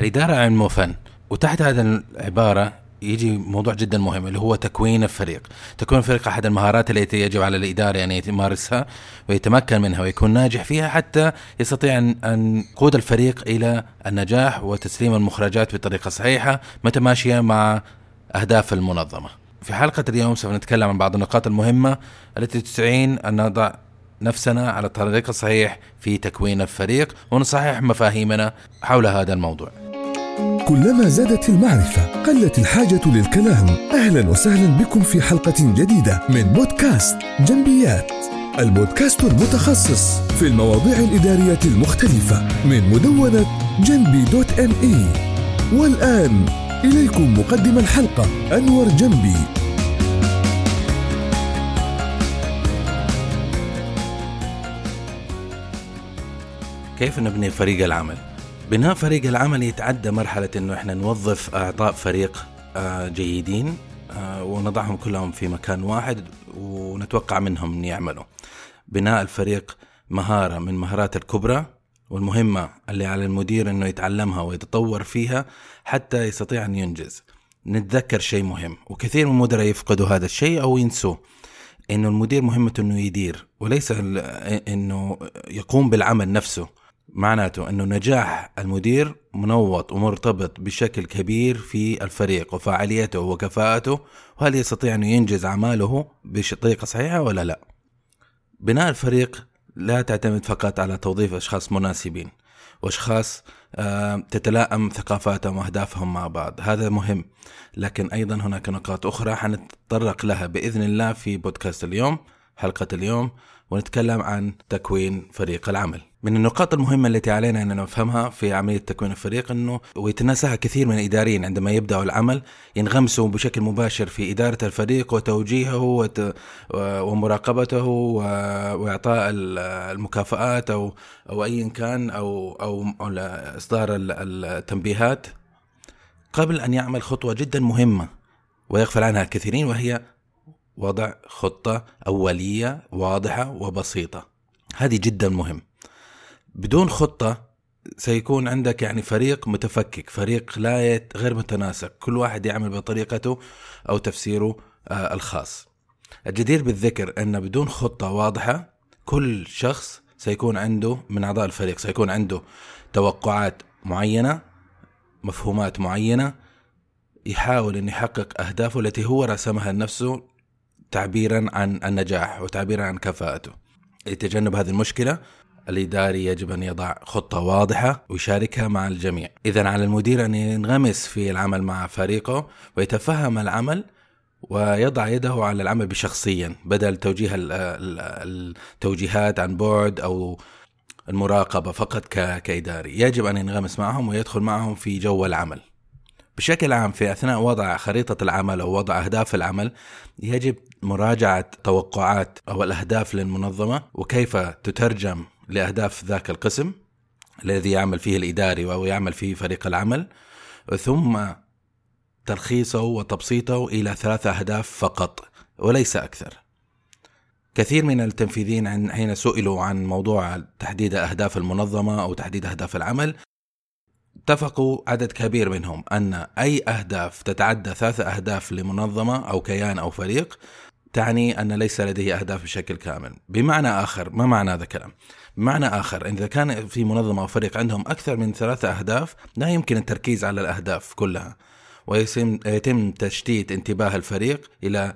الإدارة علم وفن وتحت هذا العبارة يجي موضوع جدا مهم اللي هو تكوين الفريق. تكوين الفريق أحد المهارات التي يجب على الإدارة أن يمارسها ويتمكن منها ويكون ناجح فيها حتى يستطيع أن يقود الفريق إلى النجاح وتسليم المخرجات بطريقة صحيحة متماشية مع أهداف المنظمة. في حلقة اليوم سوف نتكلم عن بعض النقاط المهمة التي تسعين أن نضع نفسنا على الطريق الصحيح في تكوين الفريق ونصحح مفاهيمنا حول هذا الموضوع. كلما زادت المعرفة قلت الحاجة للكلام. أهلا وسهلا بكم في حلقة جديدة من بودكاست جنبيات. البودكاست المتخصص في المواضيع الإدارية المختلفة من مدونة جنبي دوت ام اي والآن إليكم مقدم الحلقة أنور جنبي. كيف نبني فريق العمل؟ بناء فريق العمل يتعدى مرحلة إنه إحنا نوظف أعضاء فريق آه، جيدين آه، ونضعهم كلهم في مكان واحد ونتوقع منهم إن يعملوا. بناء الفريق مهارة من مهارات الكبرى والمهمة اللي على المدير إنه يتعلمها ويتطور فيها حتى يستطيع أن ينجز. نتذكر شيء مهم وكثير من المدراء يفقدوا هذا الشيء أو ينسوه. إنه المدير مهمته إنه يدير وليس إنه يقوم بالعمل نفسه. معناته أنه نجاح المدير منوط ومرتبط بشكل كبير في الفريق وفاعليته وكفاءته وهل يستطيع انه ينجز أعماله بطريقة صحيحة ولا لا. بناء الفريق لا تعتمد فقط على توظيف أشخاص مناسبين وأشخاص آه، تتلائم ثقافاتهم وأهدافهم مع بعض، هذا مهم، لكن أيضا هناك نقاط أخرى حنتطرق لها بإذن الله في بودكاست اليوم، حلقة اليوم، ونتكلم عن تكوين فريق العمل. من النقاط المهمة التي علينا أن نفهمها في عملية تكوين الفريق أنه ويتناساها كثير من الإداريين عندما يبدأوا العمل ينغمسوا بشكل مباشر في إدارة الفريق وتوجيهه وت... ومراقبته وإعطاء المكافآت أو أو أيا كان أو أو, أو إصدار التنبيهات قبل أن يعمل خطوة جدا مهمة ويغفل عنها كثيرين وهي وضع خطة أولية واضحة وبسيطة. هذه جدا مهم. بدون خطة سيكون عندك يعني فريق متفكك فريق لا يت... غير متناسق. كل واحد يعمل بطريقته أو تفسيره آه الخاص. الجدير بالذكر أن بدون خطة واضحة كل شخص سيكون عنده من أعضاء الفريق سيكون عنده توقعات معينة مفهومات معينة يحاول أن يحقق أهدافه التي هو رسمها لنفسه تعبيرا عن النجاح وتعبيرا عن كفاءته. لتجنب هذه المشكلة الإداري يجب أن يضع خطة واضحة ويشاركها مع الجميع. إذا على المدير أن ينغمس في العمل مع فريقه ويتفهم العمل ويضع يده على العمل بشخصيا بدل توجيه التوجيهات عن بعد أو المراقبة فقط كإداري. يجب أن ينغمس معهم ويدخل معهم في جو العمل. بشكل عام في أثناء وضع خريطة العمل أو وضع أهداف العمل يجب مراجعة توقعات أو الأهداف للمنظمة وكيف تترجم لأهداف ذاك القسم الذي يعمل فيه الإداري أو يعمل فيه فريق العمل ثم تلخيصه وتبسيطه إلى ثلاثة أهداف فقط وليس أكثر. كثير من التنفيذيين حين سئلوا عن موضوع تحديد أهداف المنظمة أو تحديد أهداف العمل اتفقوا عدد كبير منهم أن أي أهداف تتعدى ثلاثة أهداف لمنظمة أو كيان أو فريق تعني أن ليس لديه أهداف بشكل كامل، بمعنى آخر ما معنى هذا الكلام؟ بمعنى آخر إذا كان في منظمة أو فريق عندهم أكثر من ثلاثة أهداف لا يمكن التركيز على الأهداف كلها. ويتم تشتيت انتباه الفريق إلى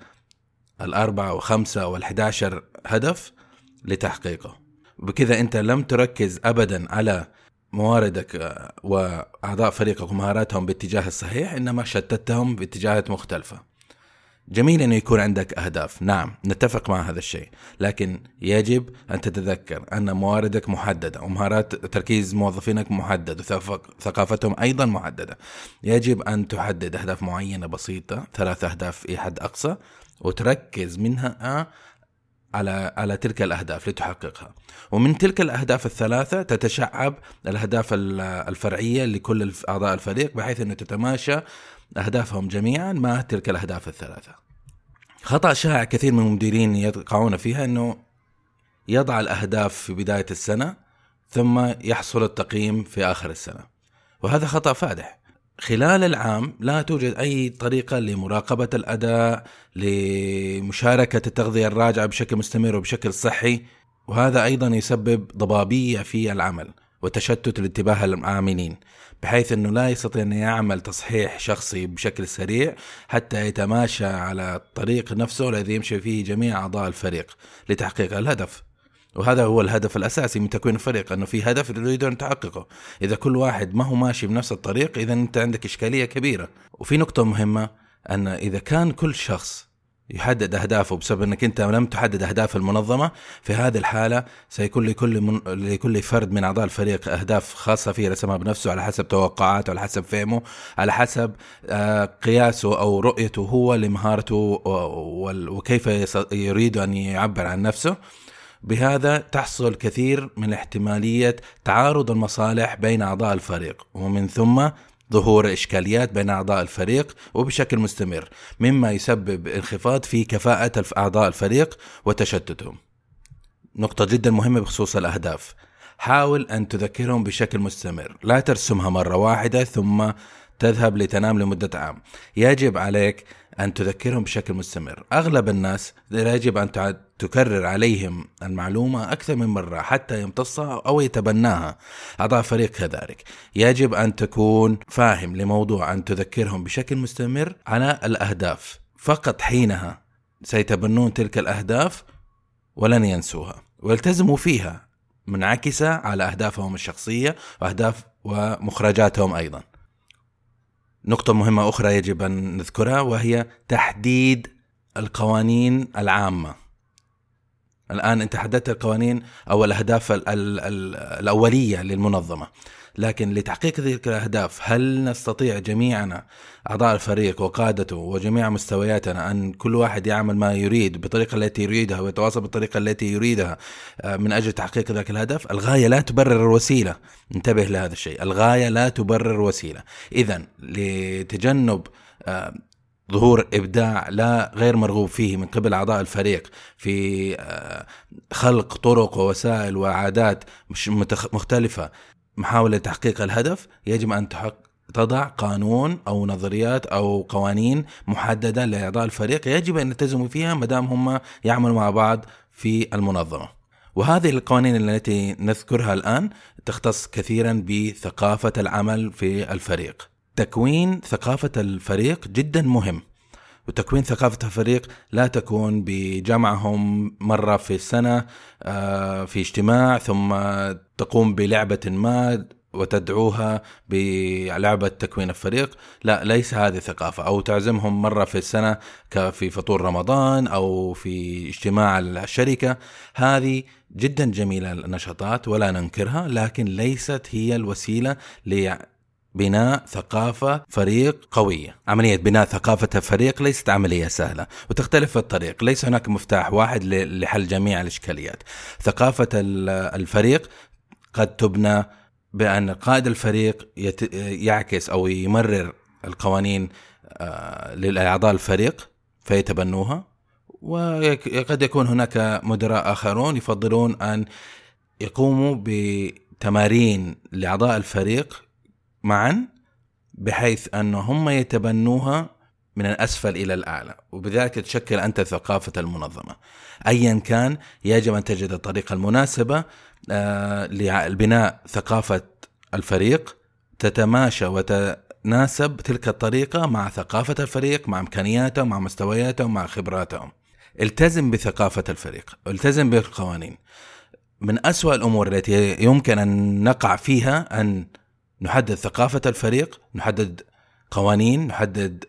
الأربعة وخمسة والحداشر هدف لتحقيقه. بكذا أنت لم تركز أبدا على مواردك وأعضاء فريقك ومهاراتهم باتجاه الصحيح إنما شتتهم باتجاهات مختلفة. جميل إنه يكون عندك أهداف. نعم نتفق مع هذا الشيء. لكن يجب أن تتذكر أن مواردك محددة ومهارات تركيز موظفينك محدد وثقافتهم أيضا محددة. يجب أن تحدد أهداف معينة بسيطة ثلاث أهداف في حد أقصى وتركز منها على على تلك الأهداف لتحققها. ومن تلك الأهداف الثلاثة تتشعب الأهداف الفرعية لكل أعضاء الفريق بحيث إنه تتماشى أهدافهم جميعا مع تلك الأهداف الثلاثة. خطأ شائع كثير من المديرين يقعون فيها أنه يضع الأهداف في بداية السنة ثم يحصل التقييم في آخر السنة. وهذا خطأ فادح. خلال العام لا توجد أي طريقة لمراقبة الأداء لمشاركة التغذية الراجعة بشكل مستمر وبشكل صحي وهذا أيضا يسبب ضبابية في العمل وتشتت الانتباه العاملين بحيث إنه لا يستطيع أن يعمل تصحيح شخصي بشكل سريع حتى يتماشى على الطريق نفسه الذي يمشي فيه جميع أعضاء الفريق لتحقيق الهدف. وهذا هو الهدف الأساسي من تكوين الفريق أنه في هدف يريد ان تحققه، إذا كل واحد ما هو ماشي بنفس الطريق إذا أنت عندك إشكالية كبيرة، وفي نقطة مهمة أن إذا كان كل شخص يحدد أهدافه بسبب أنك أنت لم تحدد أهداف المنظمة في هذه الحالة سيكون لكل من لكل فرد من أعضاء الفريق أهداف خاصة فيه رسمها بنفسه على حسب توقعاته على حسب فهمه على حسب آه، قياسه أو رؤيته هو لمهارته وكيف يريد أن يعبر عن نفسه. بهذا تحصل كثير من احتمالية تعارض المصالح بين أعضاء الفريق ومن ثم ظهور إشكاليات بين أعضاء الفريق وبشكل مستمر مما يسبب انخفاض في كفاءة أعضاء الفريق وتشتتهم. نقطة جدا مهمة بخصوص الأهداف. حاول أن تذكرهم بشكل مستمر لا ترسمها مرة واحدة ثم تذهب لتنام لمدة عام. يجب عليك أن تذكرهم بشكل مستمر. أغلب الناس يجب أن تكرر عليهم المعلومة أكثر من مرة حتى يمتصها أو يتبناها. أعضاء فريق كذلك. يجب أن تكون فاهم لموضوع أن تذكرهم بشكل مستمر على الأهداف. فقط حينها سيتبنون تلك الأهداف ولن ينسوها. ويلتزموا فيها منعكسة على أهدافهم الشخصية وأهداف ومخرجاتهم أيضا. نقطة مهمة أخرى يجب أن نذكرها وهي تحديد القوانين العامة. الآن أنت حددت القوانين أو الأهداف ال ال ال الأولية للمنظمة. لكن لتحقيق تلك الأهداف هل نستطيع جميعنا أعضاء الفريق وقادته وجميع مستوياتنا أن كل واحد يعمل ما يريد بالطريقة التي يريدها ويتواصل بالطريقة التي يريدها آه، من أجل تحقيق ذلك الهدف الغاية لا تبرر الوسيلة. انتبه لهذا الشيء. الغاية لا تبرر الوسيلة. إذا لتجنب آه، ظهور إبداع لا غير مرغوب فيه من قبل أعضاء الفريق في آه، خلق طرق ووسائل وعادات مختلفة محاولة تحقيق الهدف يجب أن تحق تضع قانون أو نظريات أو قوانين محددة لاعضاء الفريق يجب أن يلتزموا فيها ما دام هم يعملوا مع بعض في المنظمة. وهذه القوانين التي نذكرها الآن تختص كثيرا بثقافة العمل في الفريق. تكوين ثقافة الفريق جدا مهم وتكوين ثقافة الفريق لا تكون بجمعهم مرة في السنة آه، في اجتماع ثم تقوم بلعبة ما وتدعوها بلعبة تكوين الفريق. لا ليس هذه الثقافة. أو تعزمهم مرة في السنة في فطور رمضان أو في اجتماع الشركة. هذه جدا جميلة النشاطات ولا ننكرها لكن ليست هي الوسيلة بناء ثقافة فريق قوية عملية بناء ثقافة الفريق ليست عملية سهلة وتختلف الطريق. ليس هناك مفتاح واحد لحل جميع الإشكاليات. ثقافة الفريق قد تبنى بأن قائد الفريق يعكس أو يمرر القوانين آه، لأعضاء الفريق فيتبنوها وقد يكون هناك مدراء آخرون يفضلون أن يقوموا بتمارين لأعضاء الفريق معا بحيث أن هم يتبنوها من الأسفل إلى الأعلى. وبذلك تشكل أنت ثقافة المنظمة. أيا كان يجب أن تجد الطريقة المناسبة آه، لبناء ثقافة الفريق تتماشى وتناسب تلك الطريقة مع ثقافة الفريق مع إمكانياتهم مع مستوياتهم مع خبراتهم التزم بثقافة الفريق. التزم بالقوانين. من أسوأ الأمور التي يمكن أن نقع فيها أن نحدد ثقافة الفريق نحدد قوانين نحدد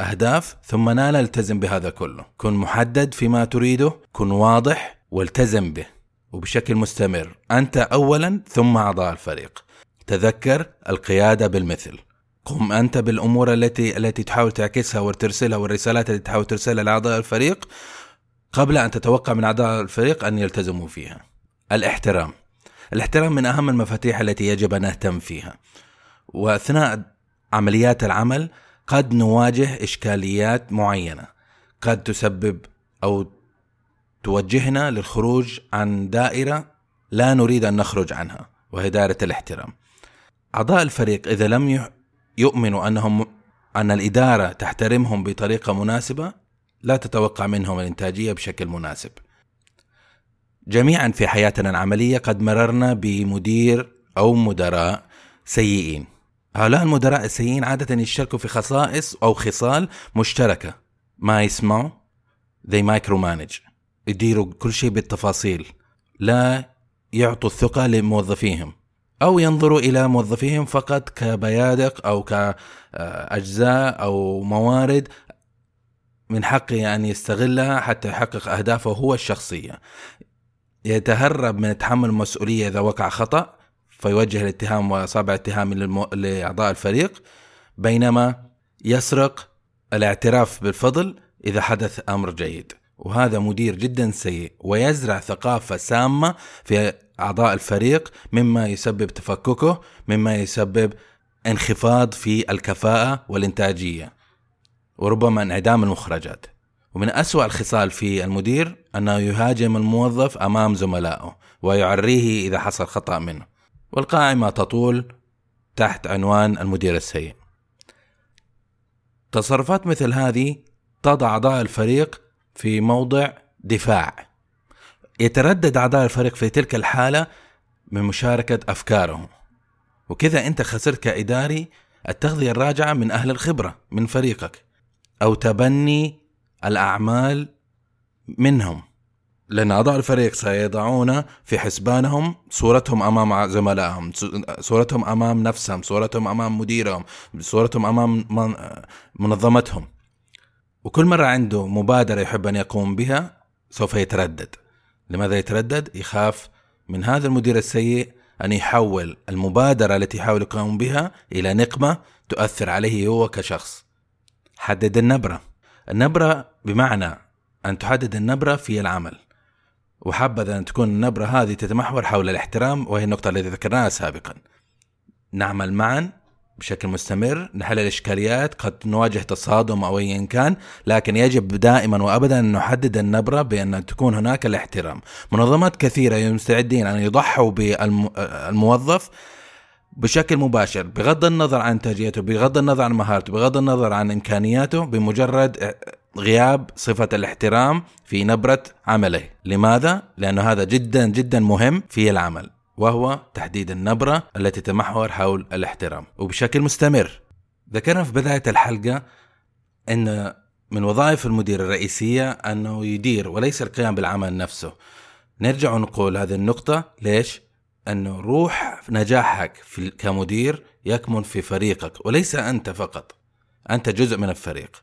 أهداف ثم لا نلتزم بهذا كله. كن محدد فيما تريده كن واضح والتزم به وبشكل مستمر. أنت أولا ثم أعضاء الفريق. تذكر القيادة بالمثل. قم أنت بالأمور التي التي تحاول تعكسها وترسلها والرسالات التي تحاول ترسلها لأعضاء الفريق قبل أن تتوقع من أعضاء الفريق أن يلتزموا فيها. الاحترام. الاحترام من أهم المفاتيح التي يجب أن نهتم فيها. وأثناء عمليات العمل قد نواجه إشكاليات معينة. قد تسبب أو توجهنا للخروج عن دائرة لا نريد أن نخرج عنها وهي دائرة الاحترام. أعضاء الفريق إذا لم يؤمنوا أنهم أن الإدارة تحترمهم بطريقة مناسبة لا تتوقع منهم الإنتاجية بشكل مناسب. جميعا في حياتنا العملية قد مررنا بمدير أو مدراء سيئين. هؤلاء المدراء السيئين عادة يشتركوا في خصائص أو خصال مشتركة. ما يسمعوا؟ They micromanage. يديروا كل شيء بالتفاصيل. لا يعطوا الثقة لموظفيهم. أو ينظروا إلى موظفيهم فقط كبيادق أو كأجزاء أو موارد من حقه أن يستغلها حتى يحقق أهدافه هو الشخصية. يتهرب من تحمل المسؤولية إذا وقع خطأ فيوجه الاتهام وأصابع اتهام للمو... لأعضاء الفريق بينما يسرق الاعتراف بالفضل إذا حدث أمر جيد. وهذا مدير جدا سيء ويزرع ثقافة سامة في أعضاء الفريق مما يسبب تفككه مما يسبب انخفاض في الكفاءة والإنتاجية وربما انعدام المخرجات. ومن أسوأ الخصال في المدير أنه يهاجم الموظف أمام زملائه ويعريه إذا حصل خطأ منه والقائمة تطول تحت عنوان المدير السيء. تصرفات مثل هذه تضع أعضاء الفريق في موضع دفاع. يتردد أعضاء الفريق في تلك الحالة من مشاركة أفكارهم. وكذا أنت خسرت كإداري التغذية الراجعة من أهل الخبرة من فريقك أو تبني الأعمال منهم. لأن أعضاء الفريق سيضعون في حسبانهم صورتهم أمام زملائهم صورتهم أمام نفسهم صورتهم أمام مديرهم صورتهم أمام منظمتهم. وكل مرة عنده مبادرة يحب أن يقوم بها سوف يتردد. لماذا يتردد؟ يخاف من هذا المدير السيء أن يحول المبادرة التي يحاول يقوم بها إلى نقمة تؤثر عليه هو كشخص. حدد النبرة. النبرة بمعنى أن تحدد النبرة في العمل. وحبذا أن تكون النبرة هذه تتمحور حول الاحترام وهي النقطة التي ذكرناها سابقا. نعمل معا بشكل مستمر نحل الإشكاليات قد نواجه تصادم أو أيا كان لكن يجب دائما وأبدا أن نحدد النبرة بأن تكون هناك الاحترام. منظمات كثيرة مستعدين أن يضحوا بالموظف بشكل مباشر بغض النظر عن انتاجيته بغض النظر عن مهارته بغض النظر عن امكانياته بمجرد غياب صفة الاحترام في نبرة عمله لماذا؟ لأنه هذا جدا جدا مهم في العمل وهو تحديد النبرة التي تمحور حول الاحترام وبشكل مستمر ذكرنا في بداية الحلقة أن من وظائف المدير الرئيسية أنه يدير وليس القيام بالعمل نفسه نرجع ونقول هذه النقطة ليش؟ أنه روح نجاحك في كمدير يكمن في فريقك وليس أنت فقط أنت جزء من الفريق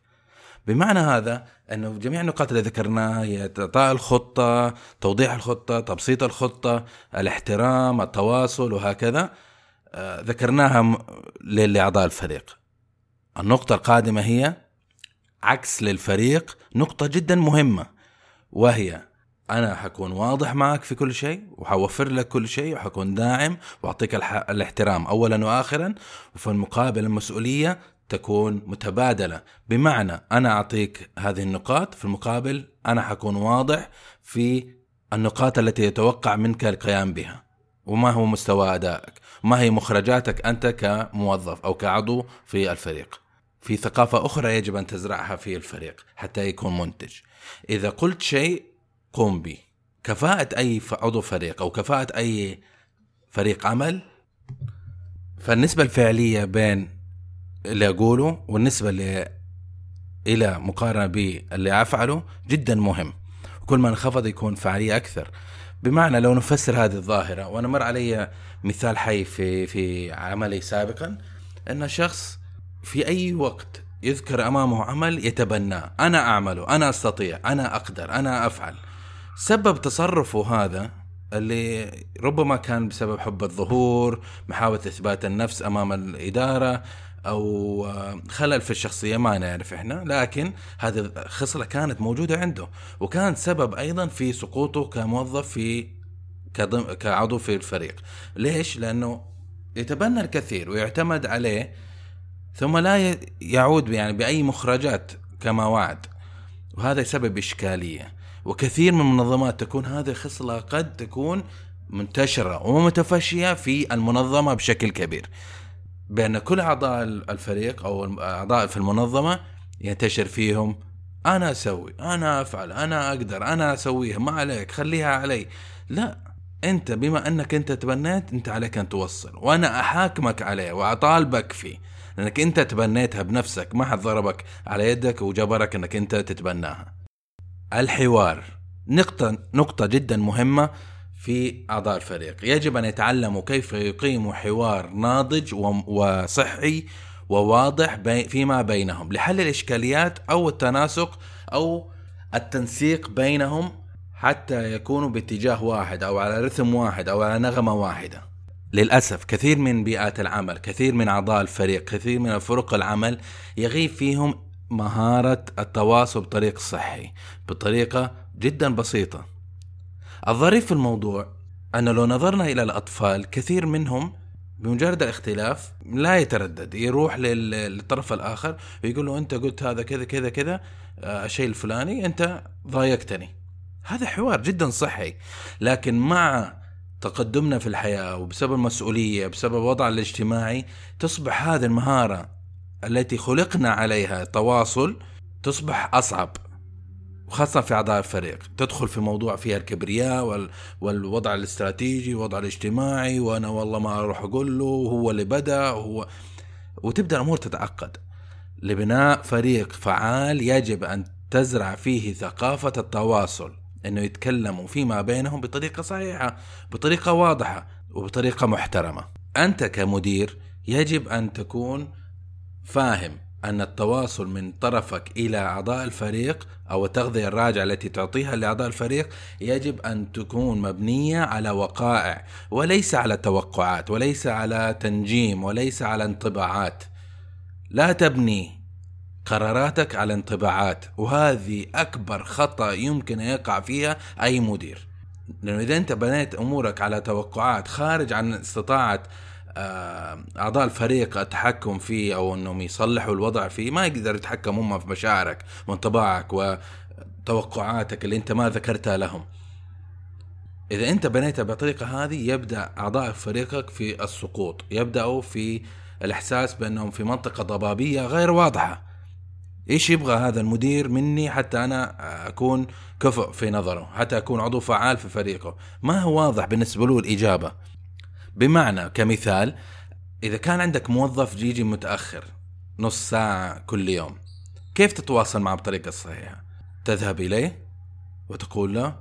بمعنى هذا أنه جميع النقاط اللي ذكرناها هي إعطاء الخطة، توضيح الخطة، تبسيط الخطة، الاحترام، التواصل وهكذا آه، ذكرناها لأعضاء الفريق. النقطة القادمة هي عكس للفريق نقطة جدا مهمة وهي أنا حكون واضح معك في كل شيء وحوفر لك كل شيء وحكون داعم وأعطيك الاحترام اولا واخرا وفي المقابل المسؤولية تكون متبادلة. بمعنى أنا أعطيك هذه النقاط في المقابل أنا حكون واضح في النقاط التي يتوقع منك القيام بها. وما هو مستوى أدائك؟ وما هي مخرجاتك أنت كموظف أو كعضو في الفريق؟ في ثقافة أخرى يجب أن تزرعها في الفريق حتى يكون منتج. إذا قلت شيء قم به كفاءة أي عضو فريق أو كفاءة أي فريق عمل فالنسبة الفعلية بين اللي أقوله والنسبة اللي إلى مقارنة باللي أفعله جدا مهم. وكل ما انخفض يكون فعالية أكثر. بمعنى لو نفسر هذه الظاهرة وأنا مر علي مثال حي في في عملي سابقا إن شخص في أي وقت يذكر أمامه عمل يتبناه. أنا أعمله أنا أستطيع أنا أقدر أنا أفعل. سبب تصرفه هذا اللي ربما كان بسبب حب الظهور محاولة إثبات النفس أمام الإدارة أو خلل في الشخصية ما نعرف إحنا. لكن هذه الخصلة كانت موجودة عنده. وكان سبب أيضا في سقوطه كموظف في كعضو في الفريق. ليش؟ لأنه يتبنى الكثير ويعتمد عليه ثم لا يعود يعني بأي مخرجات كما وعد. وهذا يسبب إشكالية. وكثير من المنظمات تكون هذه الخصلة قد تكون منتشرة ومتفشية في المنظمة بشكل كبير. بأن كل أعضاء الفريق أو الاعضاء في المنظمة ينتشر فيهم أنا أسوي أنا أفعل أنا أقدر أنا أسويها ما عليك خليها علي. لا أنت بما أنك أنت تبنيت أنت عليك أن توصل وأنا أحاكمك عليه وأطالبك فيه. لأنك أنت تبنيتها بنفسك ما حد ضربك على يدك وجبرك أنك أنت تتبناها. الحوار. نقطة نقطة جدا مهمة في أعضاء الفريق. يجب أن يتعلموا كيف يقيموا حوار ناضج وصحي وواضح فيما بينهم لحل الإشكاليات أو التناسق أو التنسيق بينهم حتى يكونوا باتجاه واحد أو على رتم واحد أو على نغمة واحدة. للأسف كثير من بيئات العمل كثير من أعضاء الفريق كثير من فرق العمل يغيب فيهم مهارة التواصل بطريق صحي بطريقة جدا بسيطة. الظريف في الموضوع أن لو نظرنا إلى الأطفال كثير منهم بمجرد الاختلاف لا يتردد يروح للطرف الآخر ويقول له أنت قلت هذا كذا كذا كذا آه، الشيء الفلاني أنت ضايقتني. هذا حوار جدا صحي. لكن مع تقدمنا في الحياة وبسبب المسؤولية بسبب الوضع الاجتماعي تصبح هذه المهارة التي خلقنا عليها التواصل تصبح أصعب وخاصة في أعضاء الفريق. تدخل في موضوع فيها الكبرياء وال... والوضع الاستراتيجي والوضع الاجتماعي وأنا والله ما أروح أقول له هو اللي بدأ هو وتبدأ الأمور تتعقد. لبناء فريق فعال يجب أن تزرع فيه ثقافة التواصل إنه يتكلموا فيما بينهم بطريقة صحيحة بطريقة واضحة وبطريقة محترمة. أنت كمدير يجب أن تكون فاهم أن التواصل من طرفك إلى أعضاء الفريق أو التغذية الراجعة التي تعطيها لأعضاء الفريق يجب أن تكون مبنية على وقائع وليس على توقعات وليس على تنجيم وليس على انطباعات. لا تبني قراراتك على انطباعات وهذه أكبر خطأ يمكن أن يقع فيها أي مدير. لأنه إذا أنت بنيت أمورك على توقعات خارج عن استطاعة أعضاء الفريق التحكم فيه أو إنهم يصلحوا الوضع فيه. ما يقدر يتحكم هم في مشاعرك وانطباعك وتوقعاتك اللي أنت ما ذكرتها لهم. إذا أنت بنيتها بالطريقة هذه يبدأ أعضاء فريقك في السقوط يبدأوا في الإحساس بأنهم في منطقة ضبابية غير واضحة. إيش يبغى هذا المدير مني حتى أنا أكون كفؤ في نظره حتى أكون عضو فعال في فريقه؟ ما هو واضح بالنسبة له الإجابة. بمعنى كمثال إذا كان عندك موظف يجي متأخر نص ساعة كل يوم كيف تتواصل معه بطريقة صحيحة؟ تذهب إليه وتقول له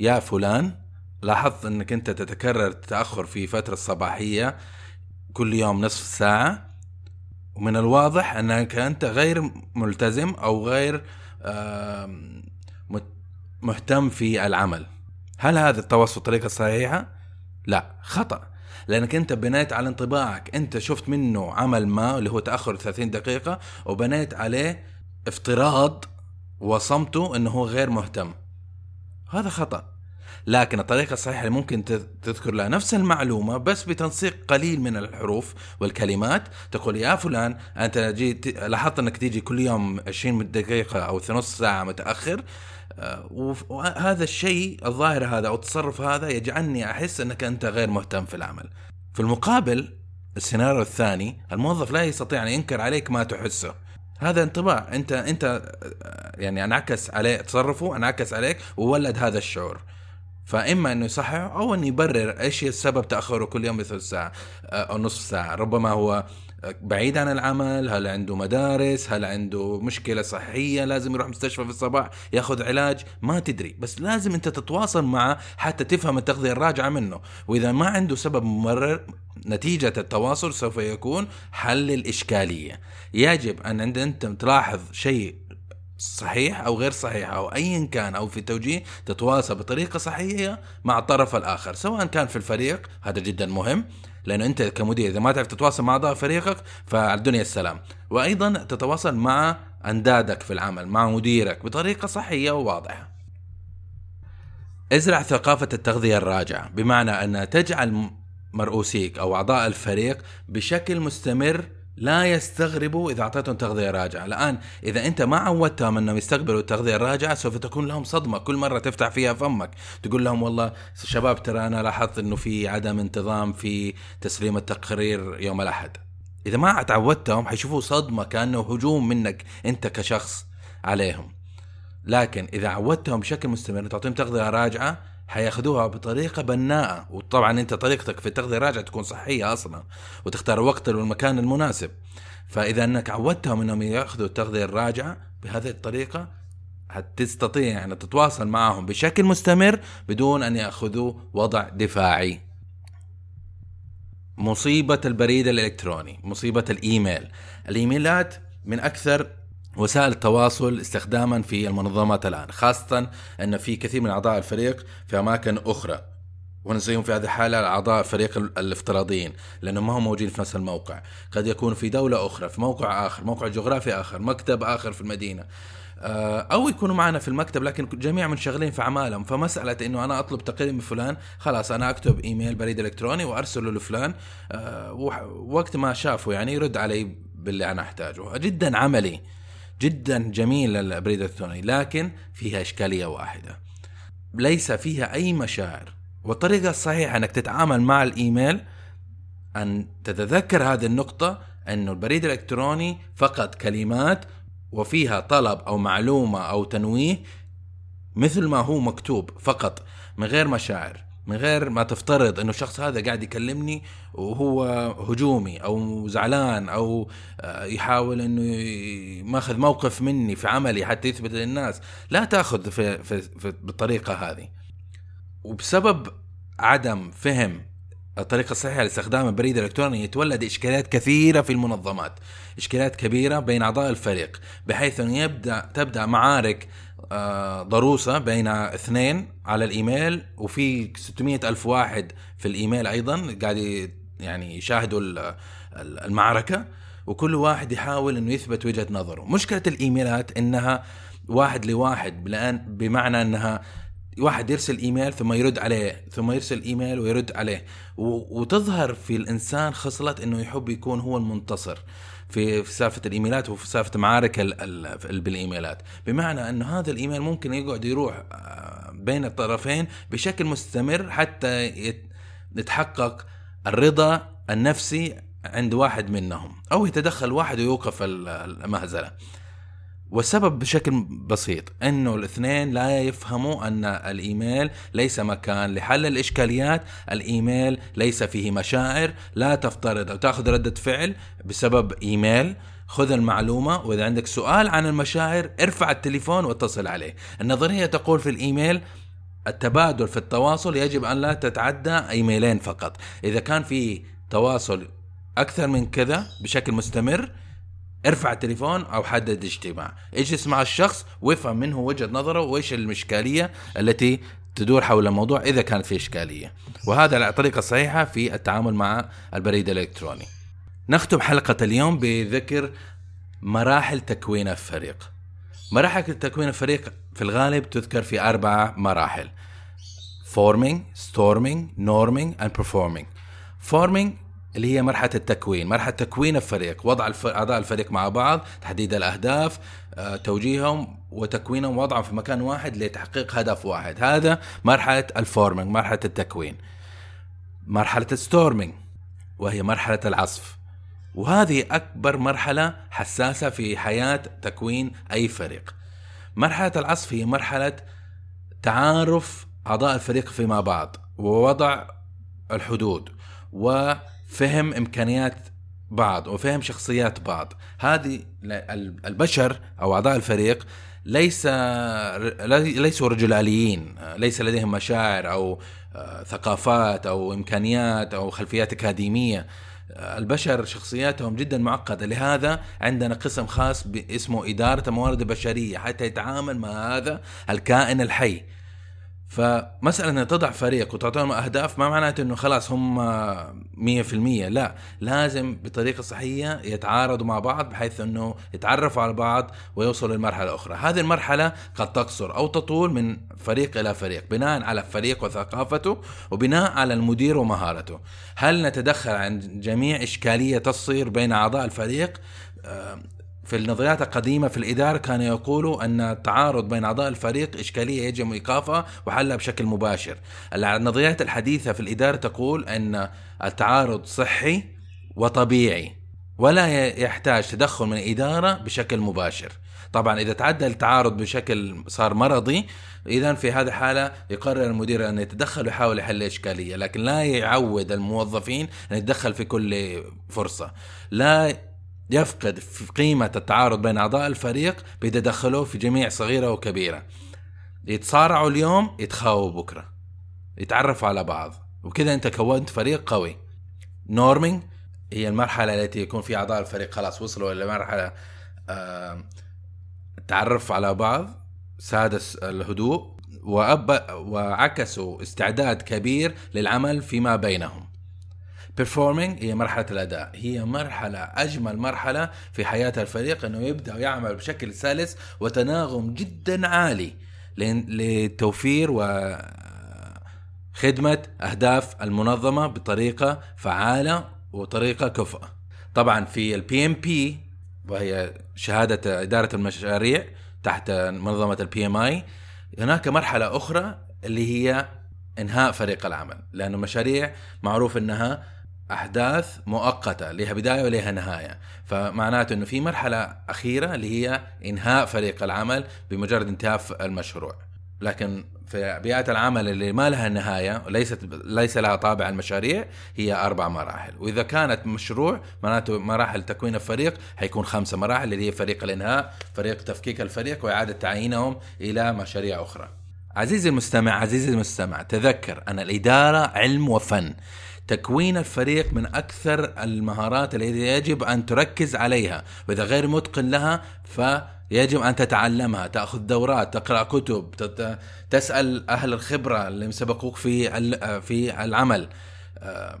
يا فلان لاحظت إنك أنت تتكرر التأخر في فترة الصباحيه كل يوم نصف ساعة ومن الواضح إنك أنت غير ملتزم أو غير مهتم في العمل. هل هذا التواصل طريقه صحيحة؟ لا خطأ. لأنك أنت بنيت على انطباعك. أنت شفت منه عمل ما اللي هو تأخر 30 دقيقة وبنيت عليه افتراض وصمته إنه هو غير مهتم. هذا خطأ. لكن الطريقة الصحيحة اللي ممكن تذكر لها نفس المعلومة بس بتنسيق قليل من الحروف والكلمات. تقول يا فلان أنت جيت لاحظت إنك تيجي كل يوم 20 دقيقة أو نص ساعة متأخر. وهذا الشيء الظاهر هذا أو التصرف هذا يجعلني أحس أنك أنت غير مهتم في العمل. في المقابل السيناريو الثاني الموظف لا يستطيع أن ينكر عليك ما تحسه. هذا انطباع انت أنت يعني أنعكس عليه تصرفه أنعكس عليك وولد هذا الشعور. فإما أنه يصحح أو انه يبرر إيش السبب تأخره كل يوم بثلث ساعة أو نصف ساعة، ربما هو بعيد عن العمل هل عنده مدارس هل عنده مشكلة صحية لازم يروح مستشفى في الصباح ياخذ علاج؟ ما تدري. بس لازم أنت تتواصل معه حتى تفهم التغذية الراجعة منه. وإذا ما عنده سبب مبرر نتيجة التواصل سوف يكون حل الإشكالية. يجب أن أنت تلاحظ شيء صحيح أو غير صحيح أو ايا كان أو في توجيه تتواصل بطريقة صحيحة مع الطرف الآخر سواء كان في الفريق هذا جدا مهم لأنه أنت كمدير إذا ما تعرف تتواصل مع أعضاء فريقك فالدنيا السلام. وأيضا تتواصل مع أندادك في العمل مع مديرك بطريقة صحيه وواضحة. ازرع ثقافة التغذية الراجعة بمعنى أن تجعل مرؤوسيك أو أعضاء الفريق بشكل مستمر لا يستغربوا إذا أعطيتهم تغذية راجعة، الآن إذا أنت ما عودتهم إنهم يستقبلوا التغذية الراجعة سوف تكون لهم صدمة. كل مرة تفتح فيها فمك، تقول لهم والله شباب ترى أنا لاحظت إنه في عدم انتظام في تسليم التقرير يوم الأحد. إذا ما تعودتهم حيشوفوا صدمة كأنه هجوم منك أنت كشخص عليهم. لكن إذا عودتهم بشكل مستمر تعطيهم تغذية راجعة حياخذوها بطريقة بناءة. وطبعا أنت طريقتك في التغذيه الراجعة تكون صحية أصلا وتختار الوقت والمكان المناسب. فإذا أنك عودتهم إنهم يأخذوا التغذيه الراجعة بهذه الطريقة حتستطيع أن تتواصل معهم بشكل مستمر بدون أن يأخذوا وضع دفاعي. مصيبة البريد الإلكتروني مصيبة الإيميل. الإيميلات من أكثر وسائل التواصل استخداما في المنظمات الآن خاصة أن في كثير من أعضاء الفريق في أماكن أخرى. ونسيهم في هذه الحالة أعضاء الفريق الافتراضيين لأنهم ما هم موجودين في نفس الموقع. قد يكون في دولة أخرى في موقع آخر موقع جغرافي آخر مكتب آخر في المدينة. آه، أو يكونوا معنا في المكتب لكن جميع منشغلين في اعمالهم فمسألة إنه أنا أطلب تقرير من فلان خلاص أنا أكتب إيميل بريد إلكتروني وأرسله لفلان. آه، وقت ما شافه يعني يرد علي باللي أنا أحتاجه. جدا عملي. جدا جميل البريد الالكتروني لكن فيها إشكالية واحدة. ليس فيها أي مشاعر. والطريقة الصحيحة أنك تتعامل مع الإيميل أن تتذكر هذه النقطة انه البريد الإلكتروني فقط كلمات وفيها طلب أو معلومة أو تنويه مثل ما هو مكتوب فقط من غير مشاعر. من غير ما تفترض إنه الشخص هذا قاعد يكلمني وهو هجومي أو زعلان أو آه، يحاول إنه ماخذ موقف مني في عملي حتى يثبت للناس. لا تأخذ في, في, في بالطريقة هذه. وبسبب عدم فهم الطريقة الصحيحة لاستخدام البريد الإلكتروني يتولد إشكاليات كثيرة في المنظمات. إشكاليات كبيرة بين أعضاء الفريق بحيث أنه يبدأ تبدأ معارك ضروسة بين اثنين على الإيميل وفي 600 ألف واحد في الإيميل أيضا قاعد يعني يشاهدوا المعركة وكل واحد يحاول أنه يثبت وجهة نظره. مشكلة الإيميلات أنها واحد لواحد بمعنى أنها واحد يرسل إيميل ثم يرد عليه ثم يرسل إيميل ويرد عليه. وتظهر في الإنسان خصلة إنه يحب يكون هو المنتصر في في سالفة الإيميلات وفي سالفة معارك بالإيميلات. بمعنى إنه هذا الإيميل ممكن يقعد يروح آه، بين الطرفين بشكل مستمر حتى يتحقق الرضا النفسي عند واحد منهم أو يتدخل واحد ويوقف المهزلة. والسبب بشكل بسيط إنه الاثنين لا يفهموا أن الإيميل ليس مكان لحل الإشكاليات، الإيميل ليس فيه مشاعر، لا تفترض أو تأخذ ردة فعل بسبب إيميل، خذ المعلومة وإذا عندك سؤال عن المشاعر ارفع التليفون واتصل عليه. النظرية تقول في الإيميل التبادل في التواصل يجب أن لا تتعدى إيميلين فقط، إذا كان في تواصل أكثر من كذا بشكل مستمر ارفع التليفون أو حدد اجتماع. اجلس مع الشخص وافهم منه وجهة نظره وإيش الاشكاليه التي تدور حول الموضوع إذا كانت في إشكالية. وهذا الطريقة الصحيحه في التعامل مع البريد الإلكتروني. نختم حلقة اليوم بذكر مراحل تكوين الفريق. مراحل تكوين الفريق في الغالب تذكر في أربعة مراحل forming, storming, norming and performing. forming اللي هي مرحلة التكوين مرحلة تكوين الفريق وضع اعضاء الفريق مع بعض تحديد الأهداف آه، توجيههم وتكوينهم وضعهم في مكان واحد لتحقيق هدف واحد. هذا مرحلة الفورمينج مرحلة التكوين. مرحلة الستورمينج وهي مرحلة العصف وهذه أكبر مرحلة حساسة في حياة تكوين أي فريق. مرحلة العصف هي مرحلة تعارف أعضاء الفريق فيما بعض ووضع الحدود و فهم إمكانيات بعض وفهم شخصيات بعض. هذه البشر أو أعضاء الفريق ليس ليسوا رجلاليين ليس لديهم مشاعر أو آه، ثقافات أو إمكانيات أو خلفيات أكاديمية. البشر شخصياتهم جدا معقدة. لهذا عندنا قسم خاص اسمه إدارة الموارد البشريه حتى يتعامل مع هذا الكائن الحي. فمسألة أن تضع فريق وتعطيهم أهداف ما معناته أنه خلاص هم مية في المية. لا لازم بطريقة صحية يتعارضوا مع بعض بحيث أنه يتعرفوا على بعض ويوصلوا لمرحلة أخرى. هذه المرحلة قد تقصر أو تطول من فريق إلى فريق بناء على الفريق وثقافته وبناء على المدير ومهارته. هل نتدخل عن جميع إشكالية تصير بين أعضاء الفريق؟ في النظريات القديمة في الإدارة كانوا يقولوا أن التعارض بين أعضاء الفريق إشكالية يجب إيقافها وحلها بشكل مباشر. النظريات الحديثة في الإدارة تقول أن التعارض صحي وطبيعي ولا يحتاج تدخل من الإدارة بشكل مباشر. طبعا إذا تعدى التعارض بشكل صار مرضي إذا في هذه الحالة يقرر المدير أن يتدخل ويحاول يحل الإشكالية لكن لا يعود الموظفين أن يتدخل في كل فرصة. لا يفقد في قيمة التعارض بين أعضاء الفريق بتدخله في جميع صغيرة وكبيرة. يتصارعوا اليوم يتخاووا بكرة. يتعرفوا على بعض. وكذا أنت كونت فريق قوي. Norming هي المرحلة التي يكون في أعضاء الفريق خلاص وصلوا إلى مرحلة آه تعرف على بعض ساد الهدوء وعكسوا استعداد كبير للعمل فيما بينهم. Performing هي مرحلة الأداء. هي مرحلة أجمل مرحلة في حياة الفريق أنه يبدأ يعمل بشكل سلس وتناغم جدا عالي لتوفير وخدمة أهداف المنظمة بطريقة فعالة وطريقة كفء. طبعا في ال PMP وهي شهادة إدارة المشاريع تحت منظمة ال PMI هناك مرحلة أخرى اللي هي إنهاء فريق العمل لأن المشاريع معروف أنها أحداث مؤقتة لها بداية ولها نهاية. فمعناته أنه في مرحلة أخيرة اللي هي إنهاء فريق العمل بمجرد انتهاء المشروع. لكن في بيئات العمل اللي ما لها نهاية وليست ليس لها طابع المشاريع هي أربع مراحل. وإذا كانت مشروع معناته مراحل تكوين الفريق حيكون خمسة مراحل اللي هي فريق الإنهاء فريق تفكيك الفريق وإعادة تعيينهم إلى مشاريع أخرى. عزيزي المستمع عزيزي المستمع تذكر أن الإدارة علم وفن. تكوين الفريق من أكثر المهارات التي يجب أن تركز عليها. وإذا غير متقن لها ف يجب أن تتعلمها تأخذ دورات تقرأ كتب تسأل أهل الخبرة اللي سبقوك في في العمل. آه،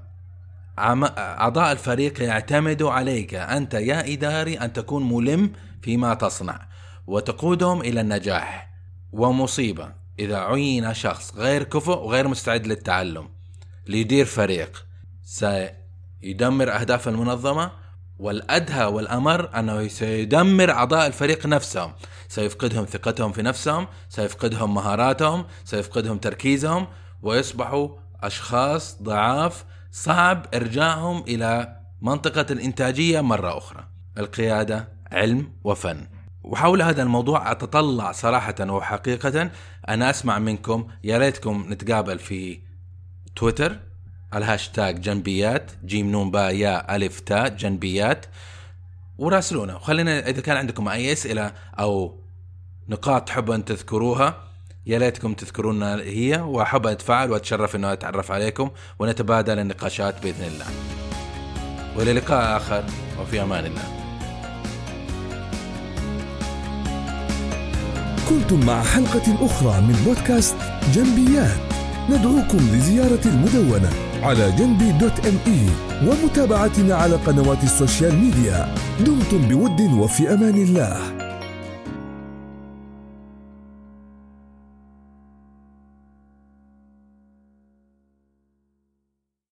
أعضاء الفريق يعتمدوا عليك. أنت يا إداري أن تكون ملم فيما تصنع وتقودهم إلى النجاح ومصيبة. إذا عين شخص غير كفؤ وغير مستعد للتعلم. ليدير فريق. سيدمر أهداف المنظمة والأدهى والأمر أنه سيدمر أعضاء الفريق نفسهم. سيفقدهم ثقتهم في نفسهم سيفقدهم مهاراتهم سيفقدهم تركيزهم ويصبحوا أشخاص ضعاف صعب إرجاعهم إلى منطقة الإنتاجية مرة أخرى. القيادة علم وفن. وحول هذا الموضوع أتطلع صراحة وحقيقة. أنا أسمع منكم يا ريتكم نتقابل في تويتر الهاشتاج جنبيات جيم نون با يا ألف تاء جنبيات وراسلونا وخلينا إذا كان عندكم أي أسئلة أو نقاط تحبوا أن تذكروها يا ليتكم تذكرونا هي وأحب أتفاعل وأتشرف إنه أتعرف عليكم ونتبادل النقاشات بإذن الله. والى لقاء آخر وفي أمان الله. كنتم مع حلقة أخرى من بودكاست جنبيات ندعوكم لزيارة المدونة على جنبي dot me ومتابعتنا على قنوات ال social media. دمتم بود وفي أمان الله.